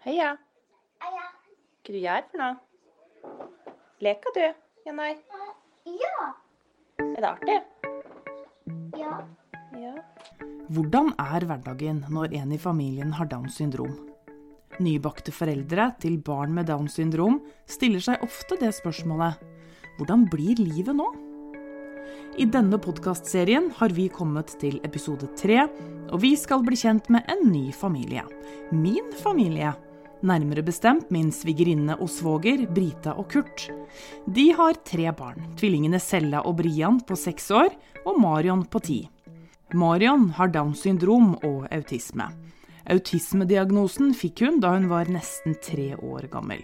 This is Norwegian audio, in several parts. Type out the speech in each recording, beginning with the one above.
Heia. Heia. Hva du gjør for noe? Leker du? Janai? Ja. Er det artig? Ja. Ja. Hvordan er hverdagen når en i familien har Downs syndrom? Nybakte foreldre til barn med Downs syndrom stiller seg ofte det spørsmålet hvordan blir livet nå? I denne podkastserien har vi kommet til episode tre, og vi skal bli kjent med en ny familie. Min familie. Nærmere bestemt min svigerinne og svoger, Brita og Kurt. De har tre barn. Tvillingene Sella og Brian på seks år, og Marion på ti. Marion har Downs syndrom og autisme. Autismediagnosen fikk hun da hun var nesten tre år gammel.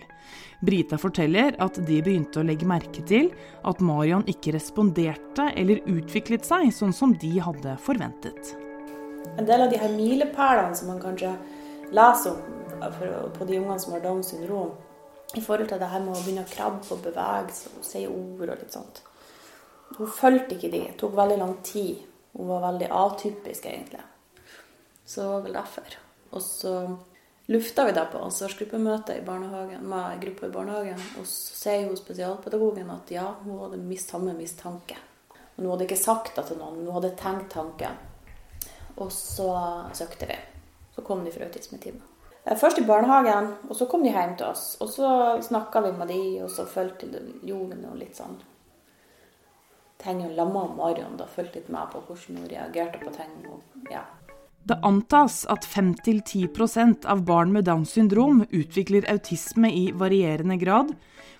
Brita forteller at de begynte å legge merke til at Marion ikke responderte eller utviklet seg sånn som de hadde forventet. En del av de her milepælene som man kanskje leser om på de ungene som har Downs syndrom, i forhold til det her med å begynne å krabbe og bevege seg og si ord og litt sånt. Hun fulgte ikke de. Det tok veldig lang tid. Hun var veldig atypisk, egentlig. Så det var vel derfor. Og så lufta vi det på ansvarsgruppemøte i barnehagen, med gruppa i barnehagen. Og så sier hun spesialpedagogen at ja, hun hadde mist samme mistanke. Men hun hadde ikke sagt det til noen, hun hadde tenkt tanken. Og så søkte vi. Så kom de fra autismeteamet. Først i barnehagen, og så kom de hjem til oss. Og så snakka vi med de, og så fulgte gjorde og litt sånn ting. Hun lamma Marion da, fulgte litt med på hvordan hun reagerte på ting. Og, ja. Det antas at 5-10% av barn med Downs syndrom utvikler autisme i varierende grad,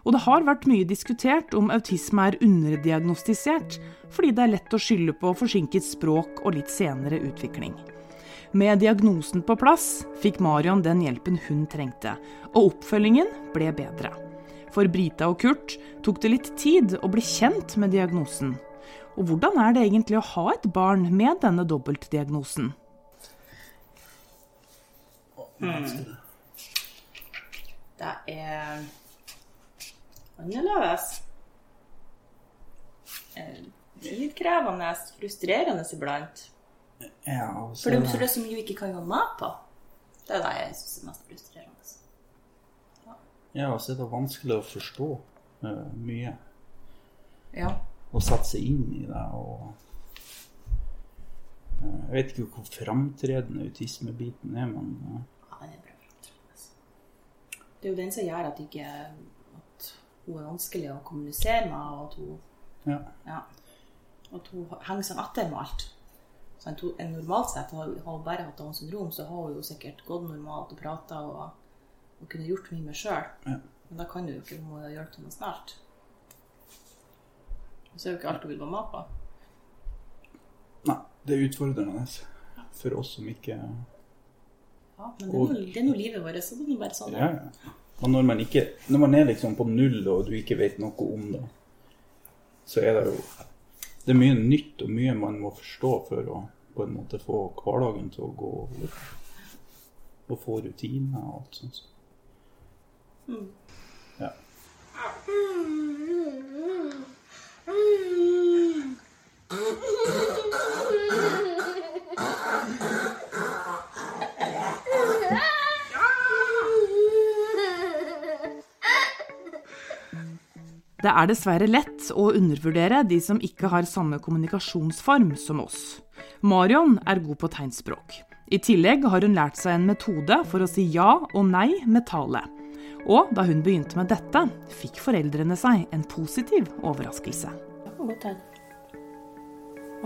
og det har vært mye diskutert om autisme er underdiagnostisert, fordi det er lett å skylde på forsinket språk og litt senere utvikling. Med diagnosen på plass fikk Marion den hjelpen hun trengte, og oppfølgingen ble bedre. For Brita og Kurt tok det litt tid å bli kjent med diagnosen. Og hvordan er det egentlig å ha et barn med denne dobbeltdiagnosen? Mm. Det er annerledes. Litt krevende, frustrerende iblant. Ja, For det er så mye vi ikke kan være med på. Det er det jeg syns er mest frustrerende. Ja, og så er det vanskelig å forstå uh, mye. Ja. Og sette seg inn i det. og uh, Jeg vet ikke hvor framtredende autismebiten er, men uh, Ja, den er bra framtredende. Det er jo den som gjør at, ikke, at hun er vanskelig å kommunisere med, og at hun, ja. ja, at hun henger seg etter med alt. Så en normalt sett har hun bare hatt Downs syndrom, så har hun jo sikkert gått normalt og prata og, og kunne gjort mye med sjøl. Ja. Men da kan du jo ikke, må gjøre til noe snart. Og så er jo ikke alt hun vil være med på. Nei, det er utfordrende for oss som ikke Ja, men det er, noe, det er noe livet vårt, så det er noe bare sånn. Ja, ja. Og når man, ikke, når man er liksom på null og du ikke vet noe om det, så er det jo Det er mye nytt og mye man må forstå for å på en måte få hverdagen til å gå over. Og få rutiner og alt sånt. Mm. Ja. Det er dessverre lett å undervurdere de som ikke har samme kommunikasjonsform som oss. Marion er god på tegnspråk. I tillegg har hun lært seg en metode for å si ja og nei med tale. Og da hun begynte med dette, fikk foreldrene seg en positiv overraskelse. Det kan godt hende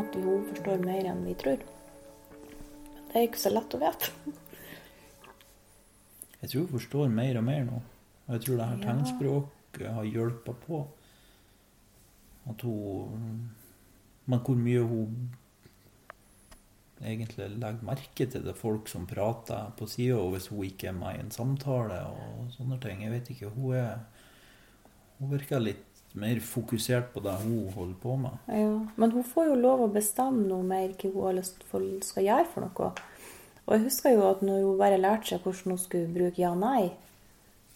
at hun forstår mer enn vi tror. Men det er ikke så lett å vite. Jeg tror hun forstår mer og mer nå. Og jeg tror det her Ja. Tegnspråket har hjulpet på. At hun Men hvor mye hun egentlig legger merke til det folk som prater på sida, og hvis hun ikke er med i en samtale og sånne ting. Jeg vet ikke. Hun er Hun virker litt mer fokusert på det hun holder på med. Ja, men hun får jo lov å bestemme noe mer hva hun har lyst til skal gjøre for noe. Og jeg husker jo at når hun bare lærte seg hvordan hun skulle bruke ja-nei,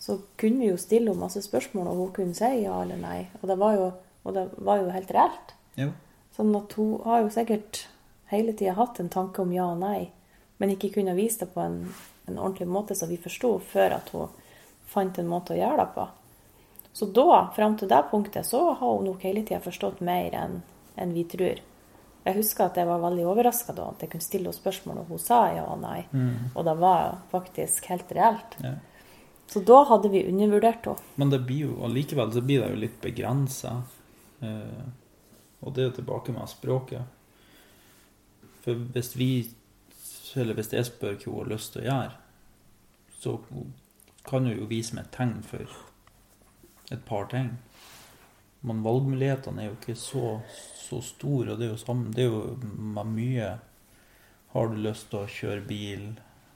så kunne vi jo stille henne masse spørsmål, og hun kunne si ja eller nei. Og det var jo, det var jo helt reelt. Ja. Sånn at hun har jo sikkert hele tida hatt en tanke om ja og nei, men ikke kunne vise det på en en ordentlig måte som vi forsto, før at hun fant en måte å gjøre det på. Så da, fram til det punktet, så har hun nok hele tida forstått mer enn en vi tror. Jeg husker at jeg var veldig overraska da, at jeg kunne stille henne spørsmål, og hun sa ja og nei. Og det var faktisk helt reelt. Ja. Så da hadde vi undervurdert henne. Men det blir jo, allikevel så blir det jo litt begrensa. Eh, og det er tilbake med språket. For hvis vi, eller hvis jeg spør hva hun har lyst til å gjøre, så kan hun jo vise meg et tegn for et par ting. Men valgmulighetene er jo ikke så, så store, og det er jo sammen, Det er jo mye Har du lyst til å kjøre bil?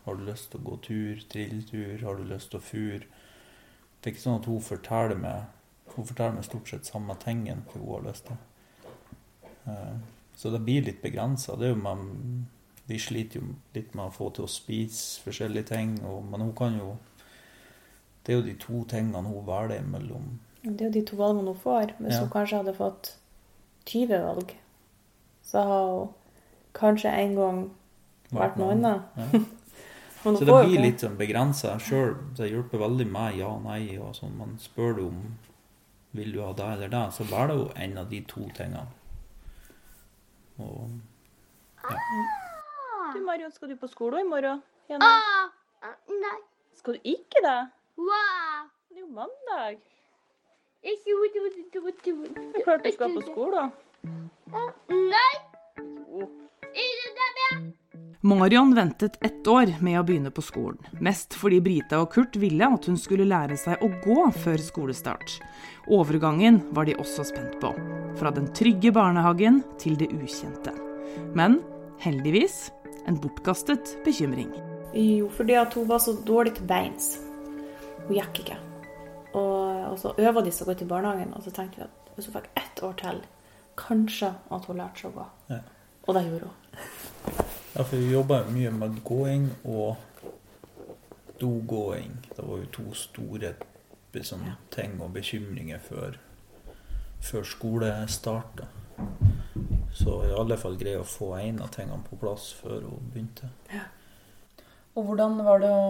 Har du lyst til å gå tur, trilletur? Har du lyst til å fure? Det er ikke sånn at hun forteller meg Hun forteller meg stort sett samme tingen hva hun har lyst til. Eh, Så det blir litt begrensa. Vi sliter jo litt med å få til å spise forskjellige ting, og, men hun kan jo Det er jo de to tingene hun velger mellom. Det er jo de to valgene hun får. Hvis Ja. hun kanskje hadde fått 20 valg, så har hun kanskje en gang vært noe annet. Ja. Så det blir litt sånn begrensa. Sjøl det hjelper veldig med ja og nei og sånn, Man spør du om vil du ha det eller det, så velger hun en av de to tingene. Og Du, Marion, skal du på skolen i morgen? Ah, ah, nei. Skal du ikke det? Wow. Det er jo mandag. Det er klart du skal på skolen. Nei. Jo. Marion ventet ett år med å begynne på skolen. Mest fordi Brita og Kurt ville at hun skulle lære seg å gå før skolestart. Overgangen var de også spent på. Fra den trygge barnehagen til det ukjente. Men heldigvis en bortkastet bekymring. Jo, fordi at hun var så dårlig til beins. Hun gikk ikke. Og, og så øva de seg å gå til barnehagen, og så tenkte vi at hvis hun fikk ett år til, kanskje at hun lærte seg å gå. Ja. Og det gjorde hun. Ja, for vi jobba mye med gåing og dogåing. Det var jo to store liksom, ting og bekymringer før, før skole starta. Så i alle fall greie å få en av tingene på plass før hun begynte. Og hvordan var det å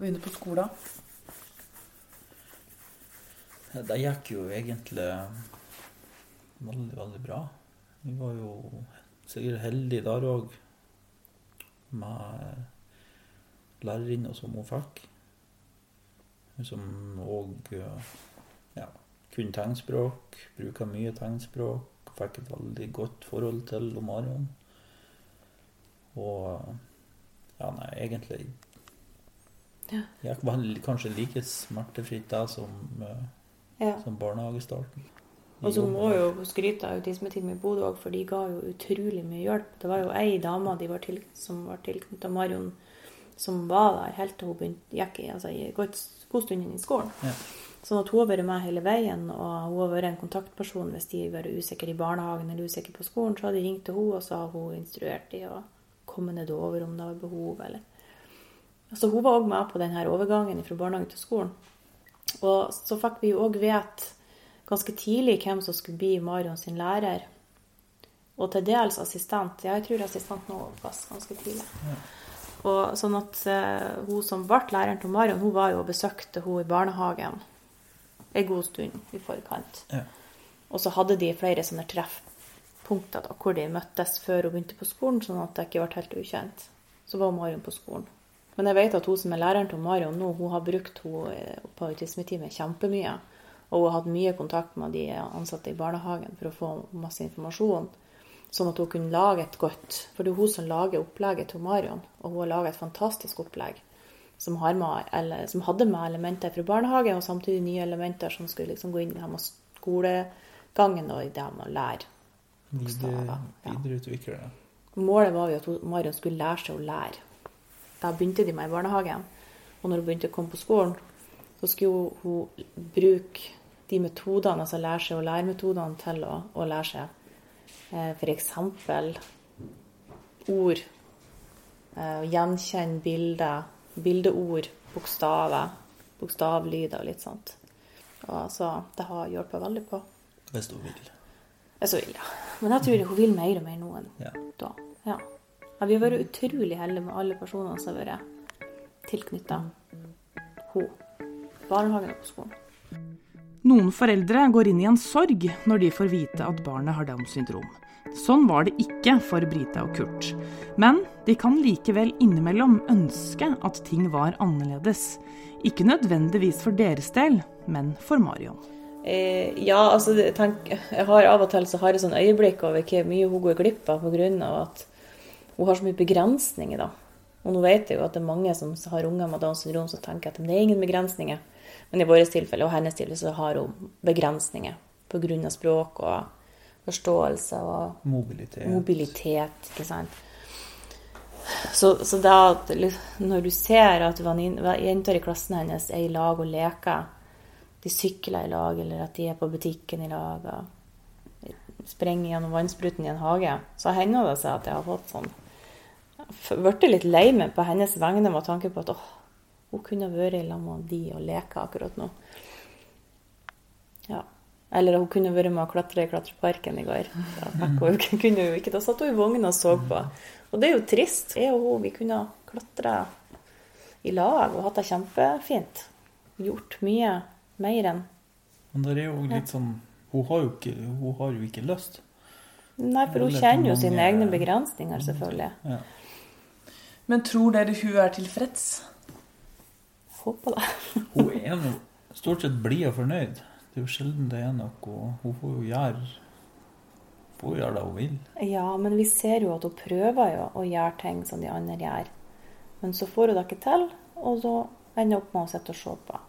begynne på skolen? Det gikk jo egentlig veldig, veldig bra. Vi var jo sikkert heldige der òg, med lærerinna som hun fikk. Hun Som òg ja, kunne tegnspråk, bruker mye tegnspråk. Fikk et veldig godt forhold til Marion. Og ja, nei, egentlig Ja. gikk vel kanskje like smertefritt det som eh, Ja. som barnehagestarten. Og så må jo skryte av autismeteamet i Bodø òg, for de ga jo utrolig mye hjelp. Det var jo ei dame de var til, som var tilknyttet Marion, som var der helt til hun begynte, gikk i, altså, i god, stund inn i skolen. Ja. Sånn at hun har vært med hele veien, og hun har vært en kontaktperson hvis de har vært usikre i barnehagen eller usikre på skolen. Så har de ringt til henne, og så har hun instruert de å komme nedover om det var behov. Eller. Så hun var òg med på denne overgangen fra barnehagen til skolen. Og så fikk vi jo òg vite ganske tidlig hvem som skulle bli Marion sin lærer. Og til dels assistent. Jeg tror assistent nå var ganske tidlig. Og sånn at uh, hun som ble læreren til Marion, hun var jo og besøkte hun i barnehagen en god stund i forkant. Ja. Og så hadde de flere sånne treffpunkter da, hvor de møttes før hun begynte på skolen, sånn at det ikke ble helt ukjent. Så var Marion på skolen. Men jeg vet at hun som er læreren til Marion nå, hun har brukt henne på autismeteamet kjempemye. Og hun har hatt mye kontakt med de ansatte i barnehagen for å få masse informasjon. Sånn at hun kunne lage et godt For det er hun som lager opplegget til Marion, og hun har laga et fantastisk opplegg som, har med, eller, som hadde med elementer fra barnehage, og samtidig nye elementer som skulle liksom gå inn i det med skolegangen og i det med å lære. Bokstaver, ja. videreutvikle det. Målet var jo at Marion skulle lære seg å lære. Da begynte de med i barnehagen. Og når hun begynte å komme på skolen, så skulle hun bruke de metodene, altså lære seg å lære-metodene til å, å lære seg eh, f.eks. ord. Eh, gjenkjenne bilder, bildeord, bokstaver, bokstavlyder og litt sånt. Og så det har hjulpet veldig på. Hvis hun vil. Hvis hun vil, ja. Men jeg tror hun vil mer og mer nå enn Ja. da. Ja. ja. Vi har vært utrolig heldige med alle personene som har vært tilknytta henne. Barnehagen og på skolen. Noen foreldre går inn i en sorg når de får vite at barnet har Downs syndrom. Sånn var det ikke for Brita og Kurt. Men de kan likevel innimellom ønske at ting var annerledes. Ikke nødvendigvis for deres del, men for Marion. Eh, ja, altså tenk, jeg har av og til så har jeg sånn øyeblikk over hvor mye hun går glipp av pga. at hun har så mye begrensninger. da. Og nå vet jeg jo at det er mange som har unger med Downs syndrom som tenker at det er ingen begrensninger. Men i vårt tilfelle og hennes tilfelle så har hun begrensninger pga. språk og forståelse og Mobilitet. mobilitet. ikke sant? Så, så da når du ser at jenter i klassen hennes er i lag og leker, de sykler i lag, eller at de er på butikken i lag og sprenger gjennom vannspruten i en hage, så hender det seg at jeg har fått sånn Blitt litt lei meg på hennes vegne med tanke på at åh, hun kunne vært i lag med de og leke akkurat nå. Ja. Eller hun kunne vært med å klatre i klatreparken i går. Da fikk hun kunne hun ikke. Da satt hun i vogna og så på. Og det er jo trist. Jeg og hun vi kunne klatra i lag og hatt det kjempefint. Gjort mye mer enn Men det er jo litt sånn Hun har jo ikke, hun har jo ikke lyst. Nei, for hun kjenner jo sine egne begrensninger, selvfølgelig. Ja. Men tror dere hun er tilfreds? Håper det. Hun er nå stort sett blid og fornøyd. Det er jo sjelden det er noe. Hun får jo gjøre jo gjøre det hun vil. Ja, men vi ser jo at hun prøver jo å gjøre ting som de andre gjør. Men så får hun det ikke til, og så ender hun opp med å sitte og se på.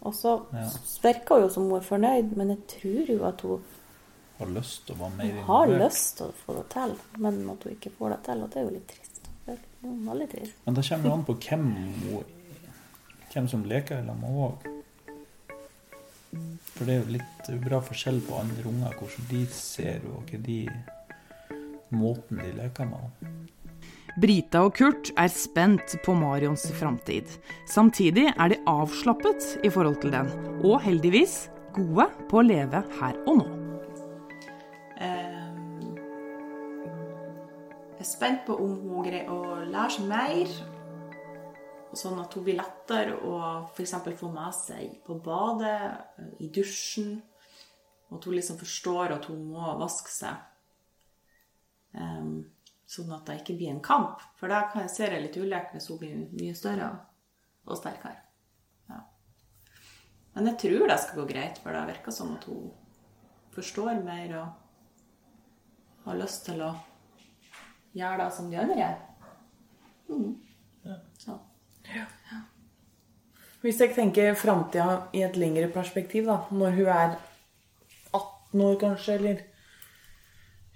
Og så Ja. virker hun jo som hun er fornøyd, men jeg tror jo at hun Har lyst til å være mer Hun har lyst til å få det til, men at hun ikke får det til. Og det er jo litt trist. Det er jo veldig trist. Men det kommer jo an på hvem, hun, hvem som leker i lag med henne òg. For det er jo litt bra forskjell på andre unger, hvordan de ser henne, og hva de måten de leker med henne. Brita og Kurt er spent på Marions framtid. Samtidig er de avslappet i forhold til den, og heldigvis gode på å leve her og nå. Ehm, Jeg er spent på om hun greier å lære seg mer. Sånn at hun blir lettere å f.eks. få med seg på badet, i dusjen. Og at hun liksom forstår at hun må vaske seg. Um, sånn at det ikke blir en kamp. For da kan jeg se det litt ulikt hvis hun blir mye større og sterkere. Ja. Men jeg tror det skal gå greit, for det virker som at hun forstår mer og har lyst til å gjøre det som de andre gjør. Mm. Så. Hvis jeg tenker framtida i et lengre perspektiv, da, når hun er 18 år kanskje, eller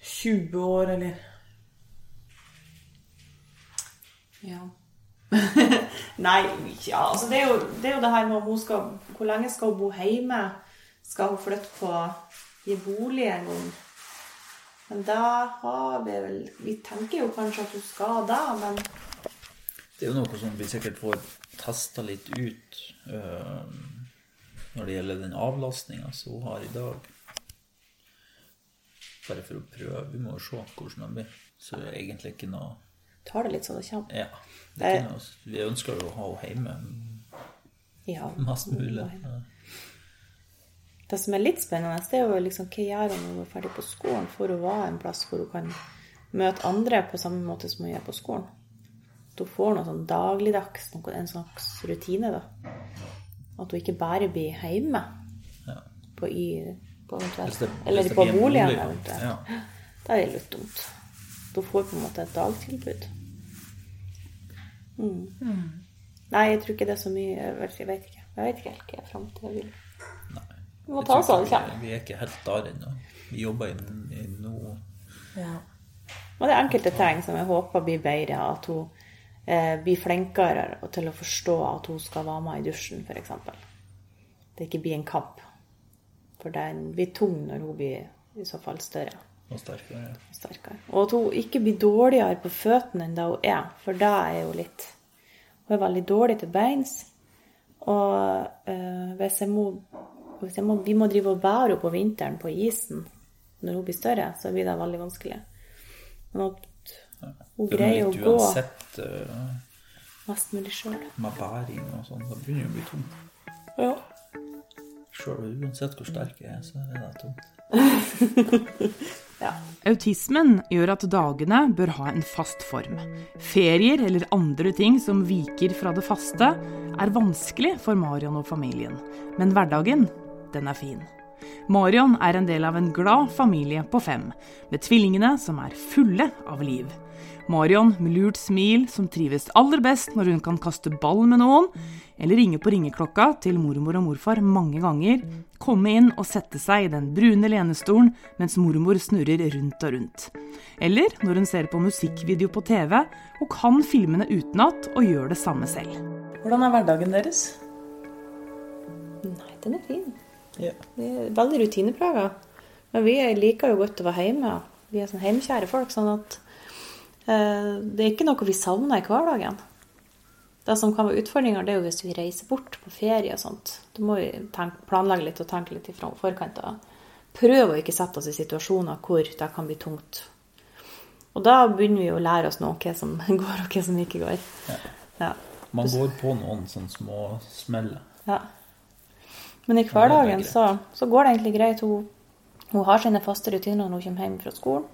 20 år, eller Ja. Nei, ja, altså det er, jo, det er jo det her med om hun skal Hvor lenge skal hun bo hjemme? Skal hun flytte på i bolig en gang? Men da har vi vel Vi tenker jo kanskje at hun skal da, men Det er jo noe som vi sikkert får testa litt ut øh, når det gjelder den avlastninga som hun har i dag. Bare for å prøve. Vi må jo se hvordan det blir. Så det er egentlig ikke noe tar det litt sånn det kommer. Ja. Det er ikke noe, vi ønsker jo å ha henne hjemme Ja. mest mulig. Det som er litt spennende, det er jo liksom hva gjør hun når hun er ferdig på skolen? Får hun være en plass hvor hun kan møte andre på samme måte som hun gjør på skolen? At hun får noe sånn dagligdags, noe, en slags rutine, da. At hun ikke bare blir hjemme Ja. på, Y, på eventuelt, det- Eller på boligen bolig, eventuelt. ja. Da er det litt dumt. Da får hun på en måte et dagtilbud. Mm. Nei, jeg tror ikke det er så mye Jeg vet, jeg vet ikke. Jeg vet ikke helt hva framtida vil. Vi må Jeg ta oss av det kommer. vi, er ikke helt der ennå. Vi jobber i, i noe Ja. Og det er enkelte ting som jeg håper blir bedre. At hun eh, blir flinkere til å forstå at hun skal være med i dusjen, f.eks. Det ikke blir en kamp. For den blir tung når hun blir i så fall større og sterkere. og sterkere. Og at hun ikke blir dårligere på føttene enn det hun er, for det er jo litt Hun er veldig dårlig til beins. Og eh, hvis jeg må, hvis jeg må Vi må drive og bære henne på vinteren på isen når hun blir større, så blir det veldig vanskelig. Men at hun Det er greier å gå uansett uh, mest mulig sjøl. Med bæring og sånn. Da begynner hun å bli tom. Ja. Sjøl uansett hvor sterk jeg er, så er det tungt. Autismen gjør at dagene bør ha en fast form. Ferier eller andre ting som viker fra det faste, er vanskelig for Marion og familien. Men hverdagen, den er fin. Marion er en del av en glad familie på fem, med tvillingene som er fulle av liv. Marion med lurt smil som trives aller best når hun kan kaste ball med noen, eller ringe på ringeklokka til mormor og morfar mange ganger, komme inn og sette seg i den brune lenestolen mens mormor snurrer rundt og rundt. Eller når hun ser på musikkvideo på TV og kan filmene utenat og gjør det samme selv. Hvordan er hverdagen deres? Nei, den er fin. Ja. Det er veldig rutineprega. Men vi liker jo godt å være hjemme. Vi er sånn hjemmekjære folk, sånn at det er ikke noe vi savner i hverdagen. Det som kan være utfordringer, det er jo hvis vi reiser bort på ferie og sånt. Da må vi tenke, planlegge litt og tenke litt i forkant. Prøve å ikke sette oss i situasjoner hvor det kan bli tungt. Og da begynner vi å lære oss noe hva som går, og hva som ikke går. Ja. Man går på noen sånne små smeller. Ja. Men i Ja, er hverdagen så, så går det egentlig greit. Hun, hun har sine faste rutiner når hun kommer hjem fra skolen.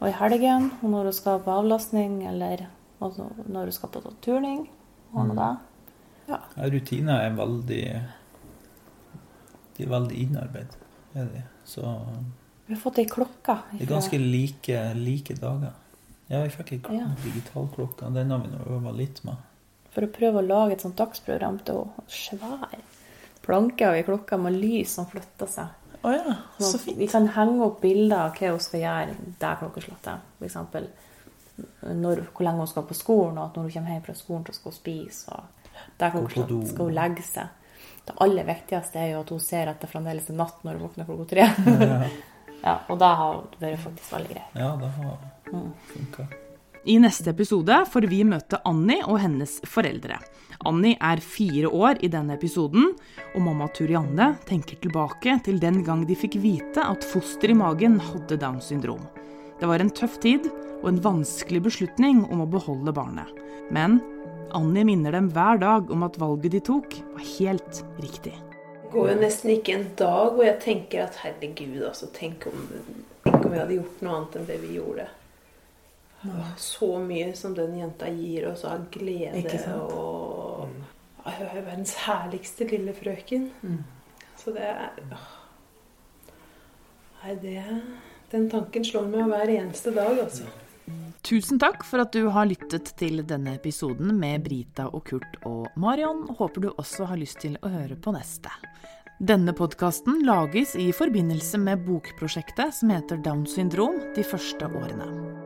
Og i helgen, og når hun skal på avlastning, eller når hun skal på turning. Og noe da. Ja, rutiner er veldig De er veldig innarbeid. Er de. Så Vi har fått ei klokke. det er ganske like, like dager. Ja, vi fikk ei Ja. digital klokke. Den har vi nå øva litt med. For å prøve å lage et sånt dagsprogram til henne. Svær planke av ei klokke med lys som flytter seg. Å ja, så fint. Vi kan henge opp bilder av hva hun skal gjøre der klokkeslottet. F.eks. Når, hvor lenge hun skal på skolen, og at når hun kommer hjem fra skolen, så skal hun spise. Og do. klokkeslottet skal hun legge seg. Det aller viktigste er jo at hun ser at det fremdeles er natt når hun våkner klokka tre. Ja, ja, og da har det vært faktisk veldig greit. ja det har funka. I neste episode får vi møte Annie og hennes foreldre. Annie er fire år i denne episoden, og mamma Turianne tenker tilbake til den gang de fikk vite at fosteret i magen hadde Downs syndrom. Det var en tøff tid og en vanskelig beslutning om å beholde barnet. Men Annie minner dem hver dag om at valget de tok, var helt riktig. Det går jo nesten ikke en dag hvor jeg tenker at herregud, altså, tenk om, tenk om vi hadde gjort noe annet enn det vi gjorde. Så mye som den jenta gir oss av glede Ikke sant? og Ja, Hun er verdens herligste lille frøken. Så det er åh. Nei, det Den tanken slår meg hver eneste dag, altså. Tusen takk for at du har lyttet til denne episoden med Brita og Kurt og Marion. Håper du også har lyst til å høre på neste. Denne podkasten lages i forbindelse med bokprosjektet som heter Downs syndrom de første årene.